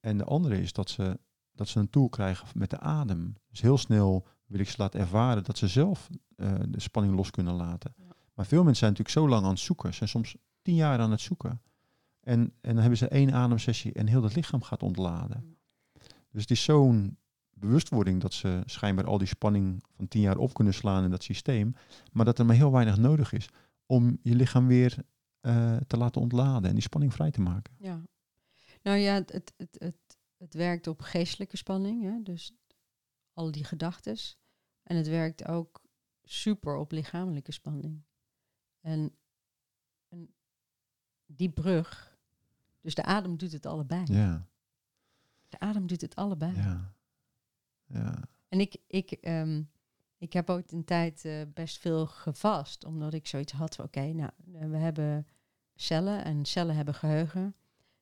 en de andere is dat ze, dat ze een tool krijgen met de adem. Dus heel snel wil ik ze laten ervaren dat ze zelf eh, de spanning los kunnen laten. Ja. Maar veel mensen zijn natuurlijk zo lang aan het zoeken. Ze zijn soms tien jaar aan het zoeken. En, en dan hebben ze één ademsessie en heel het lichaam gaat ontladen. Dus het is zo'n bewustwording dat ze schijnbaar al die spanning van tien jaar op kunnen slaan in dat systeem. Maar dat er maar heel weinig nodig is om je lichaam weer eh, te laten ontladen en die spanning vrij te maken. Ja. Nou ja, het, het, het, het, het werkt op geestelijke spanning, hè? dus al die gedachtes. En het werkt ook super op lichamelijke spanning. En, en die brug, dus de adem doet het allebei. Ja, De adem doet het allebei. ja, ja. En ik, ik, ehm, ik heb ooit een tijd eh, best veel gevast, omdat ik zoiets had van, oké, nou, eh, we hebben cellen en cellen hebben geheugen.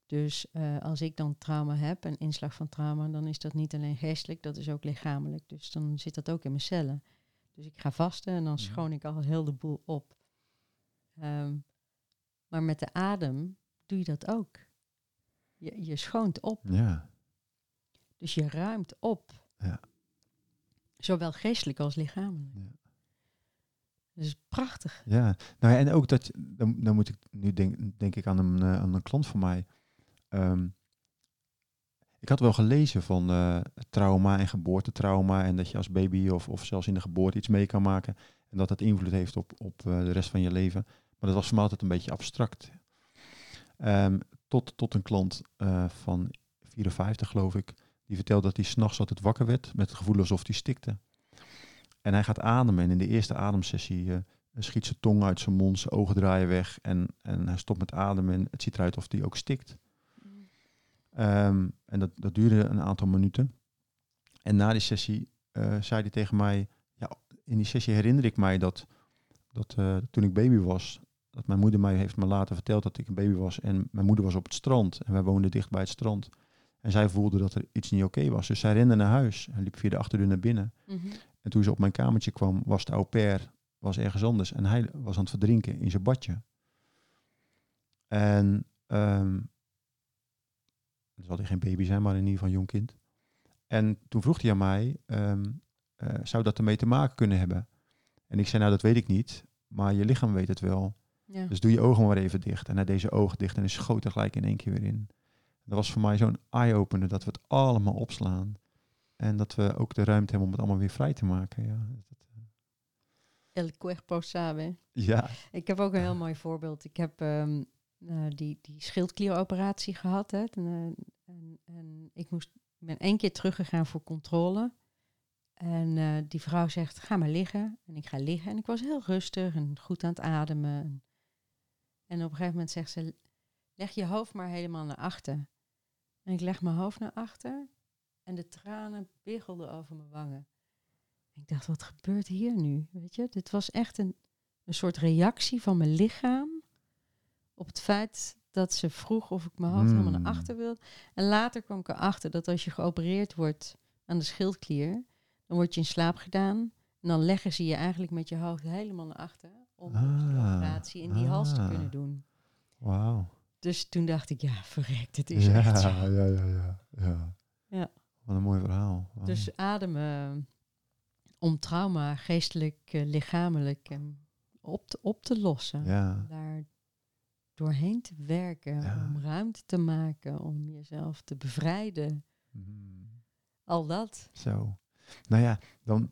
Dus eh, als ik dan trauma heb, een inslag van trauma, dan is dat niet alleen geestelijk, dat is ook lichamelijk. Dus dan zit dat ook in mijn cellen. Dus ik ga vasten en dan Mhm. schoon ik al heel de boel op. Ehm, maar met de adem doe je dat ook. Je, je schoont op. ja. Dus je ruimt op. Ja. Zowel geestelijk als lichamelijk. Ja. Dus prachtig. Ja, nou ja, en ook dat, dan, dan moet ik nu denk, denk ik aan een, eh, aan een klant van mij. Ehm, ik had wel gelezen van eh, trauma en geboortetrauma en dat je als baby of, of zelfs in de geboorte iets mee kan maken en dat dat invloed heeft op, op eh, de rest van je leven. Maar dat was voor mij altijd een beetje abstract. Ehm, tot, tot een klant van 54 geloof ik, die vertelde dat hij s'nachts altijd wakker werd met het gevoel alsof hij stikte. En hij gaat ademen en in de eerste ademsessie eh, schiet zijn tong uit zijn mond, zijn ogen draaien weg en, en hij stopt met ademen en het ziet eruit of hij ook stikt. Ehm, en dat, dat duurde een aantal minuten. En na die sessie eh, zei hij tegen mij, ja, in die sessie herinner ik mij dat, dat eh, toen ik baby was, dat mijn moeder mij heeft me later verteld dat ik een baby was en mijn moeder was op het strand en wij woonden dicht bij het strand. En zij voelde dat er iets niet oké was. Dus zij rende naar huis en liep via de achterdeur naar binnen. Mhm. En toen ze op mijn kamertje kwam, was de au pair was ergens anders. En hij was aan het verdrinken in zijn badje. En ehm dan zal hij geen baby zijn, maar in ieder geval een jong kind. En toen vroeg hij aan mij, ehm, eh, zou dat ermee te maken kunnen hebben? En ik zei, nou dat weet ik niet, maar je lichaam weet het wel. Ja. Dus doe je ogen maar even dicht. En hij deed zijn ogen dicht en hij schoot er gelijk in één keer weer in. Dat was voor mij zo'n eye-opener dat we het allemaal opslaan. En dat we ook de ruimte hebben om het allemaal weer vrij te maken. Ja, dat, El cuerpo sabe. ja. Ik heb ook een heel mooi voorbeeld. Ik heb ehm, eh, die, die schildklieroperatie gehad. Hè, en, eh, en, en ik moest, ik ben één keer teruggegaan voor controle. En eh, die vrouw zegt, ga maar liggen. En ik ga liggen. En ik was heel rustig en goed aan het ademen. En op een gegeven moment zegt ze, leg je hoofd maar helemaal naar achter. En ik leg mijn hoofd naar achter. En de tranen biggelden over mijn wangen. Ik dacht, wat gebeurt hier nu? Weet je, dit was echt een, een soort reactie van mijn lichaam op het feit dat ze vroeg of ik mijn hoofd helemaal Hmm. naar achter wilde. En later kwam ik erachter dat als je geopereerd wordt aan de schildklier, dan word je in slaap gedaan. En dan leggen ze je eigenlijk met je hoofd helemaal naar achter om de Ah, operatie in die hals te ah. kunnen doen. Wauw. Dus toen dacht ik, ja, verrekt, het is ja, echt zo. ja, ja, ja, ja. Ja. Wat een mooi verhaal. Dus ademen om trauma, geestelijk, eh, lichamelijk, eh, op, te, op te lossen. ja. Daar doorheen te werken, Ja. om ruimte te maken, om jezelf te bevrijden. Mm. Al dat. Zo. Nou ja, dan,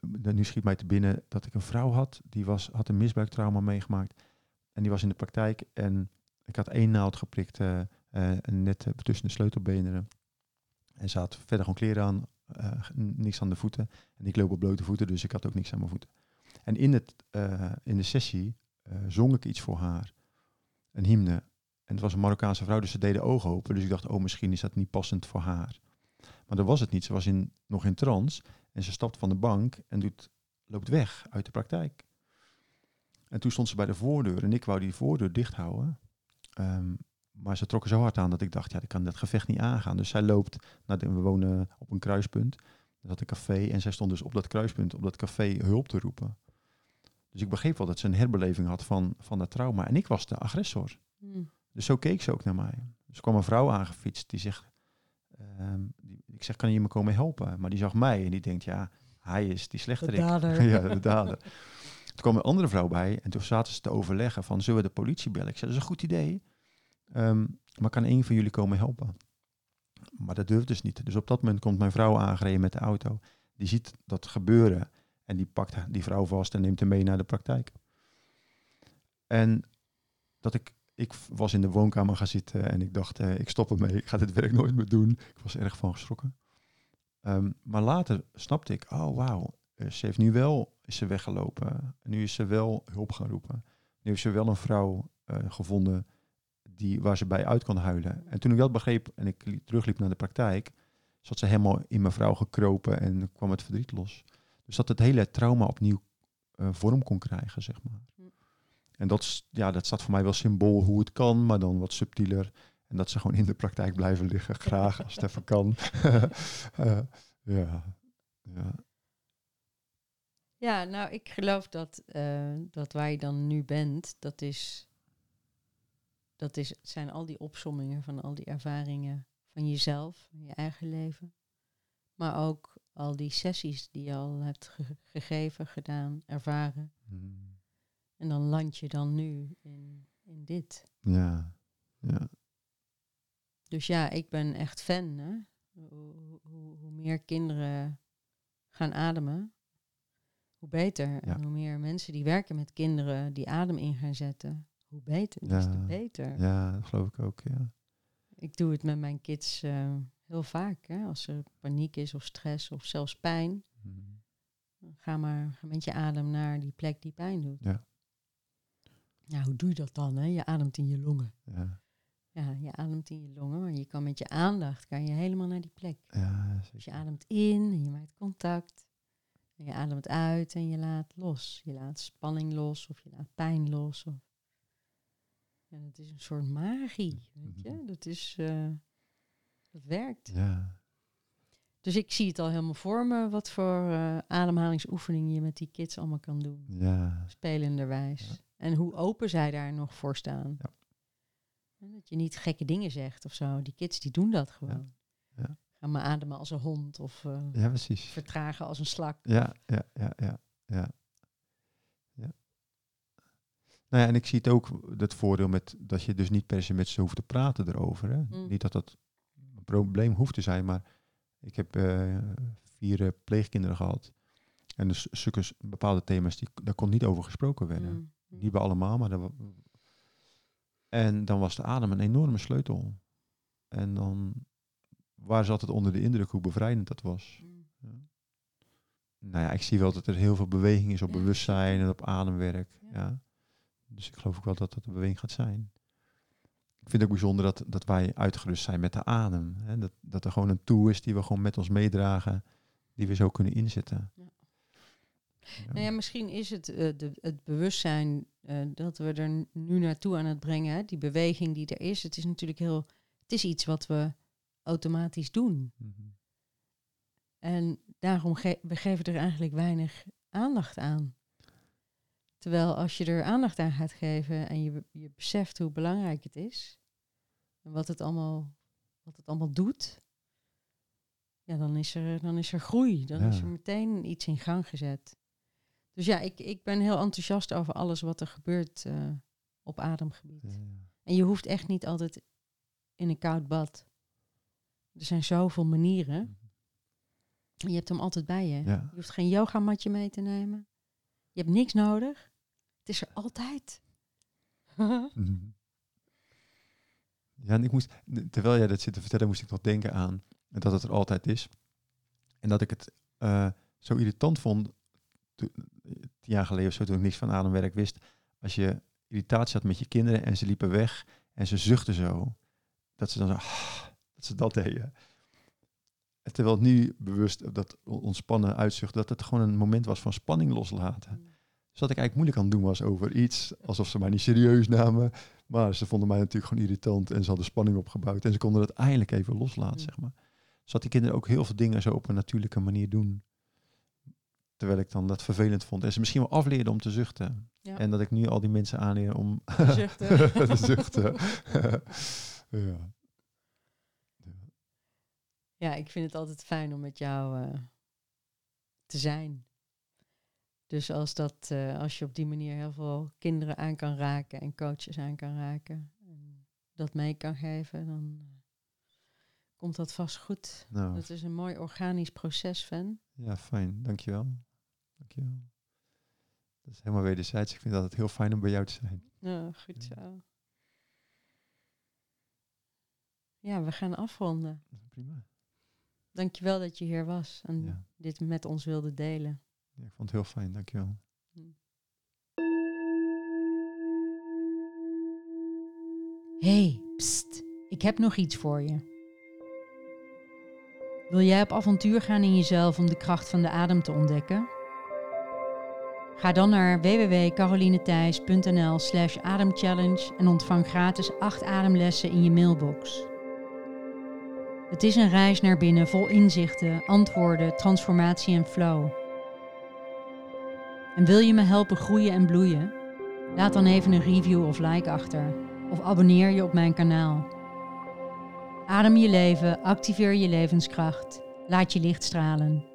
dan nu schiet mij te binnen dat ik een vrouw had, die was, had een misbruiktrauma meegemaakt. En die was in de praktijk en ik had één naald geprikt, eh, eh, net eh, tussen de sleutelbenen. En ze had verder gewoon kleren aan, niks aan de voeten. En ik loop op blote voeten, dus ik had ook niks aan mijn voeten. En in, het, in de sessie zong ik iets voor haar, een hymne. En het was een Marokkaanse vrouw, dus ze deed de ogen open. Dus ik dacht, oh, misschien is dat niet passend voor haar. Maar dat was het niet. Ze was in, nog in trance en ze stapt van de bank en doet, loopt weg uit de praktijk. En toen stond ze bij de voordeur en ik wou die voordeur dicht houden. Ehm, maar ze trokken zo hard aan dat ik dacht, ja, ik kan dat gevecht niet aangaan. Dus zij loopt naar de, we wonen op een kruispunt. Er zat een café en zij stond dus op dat kruispunt, op dat café, hulp te roepen. Dus ik begreep wel dat ze een herbeleving had van, van dat trauma. En ik was de agressor. Hm. Dus zo keek ze ook naar mij. Dus kwam een vrouw aangefietst die zegt, ehm, die, ik zeg, kan je me komen helpen? Maar die zag mij en die denkt, ja, hij is die slechterik. dader. ja, de dader. Toen kwam een andere vrouw bij en toen zaten ze te overleggen van, zullen we de politie bellen? Ik zei, dat is een goed idee. Ehm, maar kan een van jullie komen helpen? Maar dat durft dus niet. Dus op dat moment komt mijn vrouw aangereden met de auto. Die ziet dat gebeuren en die pakt die vrouw vast en neemt hem mee naar de praktijk. En dat ik, ik was in de woonkamer gaan zitten en ik dacht, eh, ik stop ermee, ik ga dit werk nooit meer doen. Ik was erg van geschrokken. Ehm, maar later snapte ik, oh wauw, ze heeft nu wel, is ze weggelopen. En nu is ze wel hulp gaan roepen. Nu heeft ze wel een vrouw eh, gevonden die, waar ze bij uit kan huilen. En toen ik dat begreep en ik li- terugliep naar de praktijk, zat ze helemaal in mijn vrouw gekropen en kwam het verdriet los. Dus dat het hele trauma opnieuw eh, vorm kon krijgen, zeg maar. Hm. En dat, is- ja, dat staat voor mij wel symbool hoe het kan, maar dan wat subtieler. En dat ze gewoon in de praktijk blijven liggen, graag als het even kan. Eh, ja, ja, Ja, nou, ik geloof dat, eh, dat waar je dan nu bent, dat is, dat is, zijn al die opsommingen van al die ervaringen van jezelf, van je eigen leven. Maar ook al die sessies die je al hebt ge- gegeven, gedaan, ervaren. Mm. En dan land je dan nu in, in dit. ja, ja, Dus ja, ik ben echt fan. Hè? Hoe, hoe, hoe meer kinderen gaan ademen, hoe beter. Ja. En hoe meer mensen die werken met kinderen die adem in gaan zetten, hoe beter. Des te Ja. beter. ja, dat geloof ik ook, ja. Ik doe het met mijn kids eh, heel vaak. Hè? Als er paniek is of stress of zelfs pijn, dan ga maar met je adem naar die plek die pijn doet. Ja. Ja, hoe doe je dat dan? Hè? Je ademt in je longen. Ja, Ja, je ademt in je longen, maar je kan met je aandacht kan je helemaal naar die plek. ja, Dus je ademt in en je maakt contact. En je ademt uit en je laat los. Je laat spanning los of je laat pijn los. Of... Ja, dat is een soort magie, weet je. Mhm. Dat is... eh, dat werkt. Ja, Dus ik zie het al helemaal voor me, wat voor eh, ademhalingsoefeningen je met die kids allemaal kan doen. ja, Spelenderwijs. Ja. En hoe open zij daar nog voor staan. Ja. Dat je niet gekke dingen zegt of zo. Die kids die doen dat gewoon. Ja. Ga maar ademen als een hond of eh, ja, precies. vertragen als een slak. Ja, ja, ja, ja, ja. ja. Nou ja, en ik zie het ook, dat voordeel met dat je dus niet per se met ze hoeft te praten erover. Hè? Mm. Niet dat dat een probleem hoeft te zijn, maar ik heb eh, vier eh, pleegkinderen gehad. En dus zulke bepaalde thema's, die, daar kon niet over gesproken werden. Mm. Niet bij allemaal, maar... Dat, en dan was de adem een enorme sleutel. En dan waren ze altijd onder de indruk hoe bevrijdend dat was. Mm. Ja. nou ja, ik zie wel dat er heel veel beweging is op Ja. bewustzijn en op ademwerk. Ja. Ja. Dus ik geloof ook wel dat dat de beweging gaat zijn. Ik vind het ook bijzonder dat, dat wij uitgerust zijn met de adem. Hè? Dat, dat er gewoon een tool is die we gewoon met ons meedragen, die we zo kunnen inzetten. Ja. Nou ja, misschien is het eh, de, het bewustzijn eh, dat we er nu naartoe aan het brengen. hè, Die beweging die er is. Het is natuurlijk heel. Het is iets wat we automatisch doen. Mhm. En daarom ge we geven er eigenlijk weinig aandacht aan. Terwijl als je er aandacht aan gaat geven en je, je beseft hoe belangrijk het is. En wat het allemaal, wat het allemaal doet. Ja, dan is er, dan is er groei. Dan is er meteen iets in gang gezet. Dus ja, ik, ik ben heel enthousiast over alles wat er gebeurt eh, op ademgebied. Ja, ja. En je hoeft echt niet altijd in een koud bad. Er zijn zoveel manieren. En je hebt hem altijd bij je. Ja. Je hoeft geen yogamatje mee te nemen. Je hebt niks nodig. Het is er altijd. Mhm. Ja, en ik moest, terwijl jij dat zit te vertellen, moest ik nog denken aan dat het er altijd is. En dat ik het eh, zo irritant vond, tien jaar geleden of zo, toen ik niks van ademwerk wist, als je irritatie had met je kinderen en ze liepen weg en ze zuchtten zo, dat ze dan zo, dat ze dat deden. En terwijl nu bewust dat ontspannen uitzucht, dat het gewoon een moment was van spanning loslaten. Dus wat ik eigenlijk moeilijk aan het doen was over iets, alsof ze mij niet serieus namen. Maar ze vonden mij natuurlijk gewoon irritant en ze hadden spanning opgebouwd. En ze konden het eindelijk even loslaten, Mm. zeg maar. Dus dat die kinderen ook heel veel dingen zo op een natuurlijke manier doen. Terwijl ik dan dat vervelend vond. En ze misschien wel afleerden om te zuchten. Ja. En dat ik nu al die mensen aanleer om Zuchten. te zuchten. ja. Ja, ik vind het altijd fijn om met jou eh, te zijn. Dus als, dat, eh, als je op die manier heel veel kinderen aan kan raken en coaches aan kan raken, en dat mee kan geven, dan eh, komt dat vast goed. Nou, Dat is een mooi organisch proces, Van. ja, fijn. Dankjewel. Dankjewel. Dat is helemaal wederzijds. Ik vind dat het heel fijn om bij jou te zijn. Nou, goed Ja. zo. Ja, we gaan afronden. Prima. Dankjewel dat je hier was en Ja. dit met ons wilde delen. Ja, ik vond het heel fijn. Dankjewel. hey, pst, ik heb nog iets voor je. Wil jij op avontuur gaan in jezelf om de kracht van de adem te ontdekken? Ga dan naar www.carolinethijs.nl slash ademchallenge en ontvang gratis 8 ademlessen in je mailbox. Het is een reis naar binnen vol inzichten, antwoorden, transformatie en flow. En wil je me helpen groeien en bloeien? Laat dan even een review of like achter of abonneer je op mijn kanaal. Adem je leven, activeer je levenskracht, laat je licht stralen.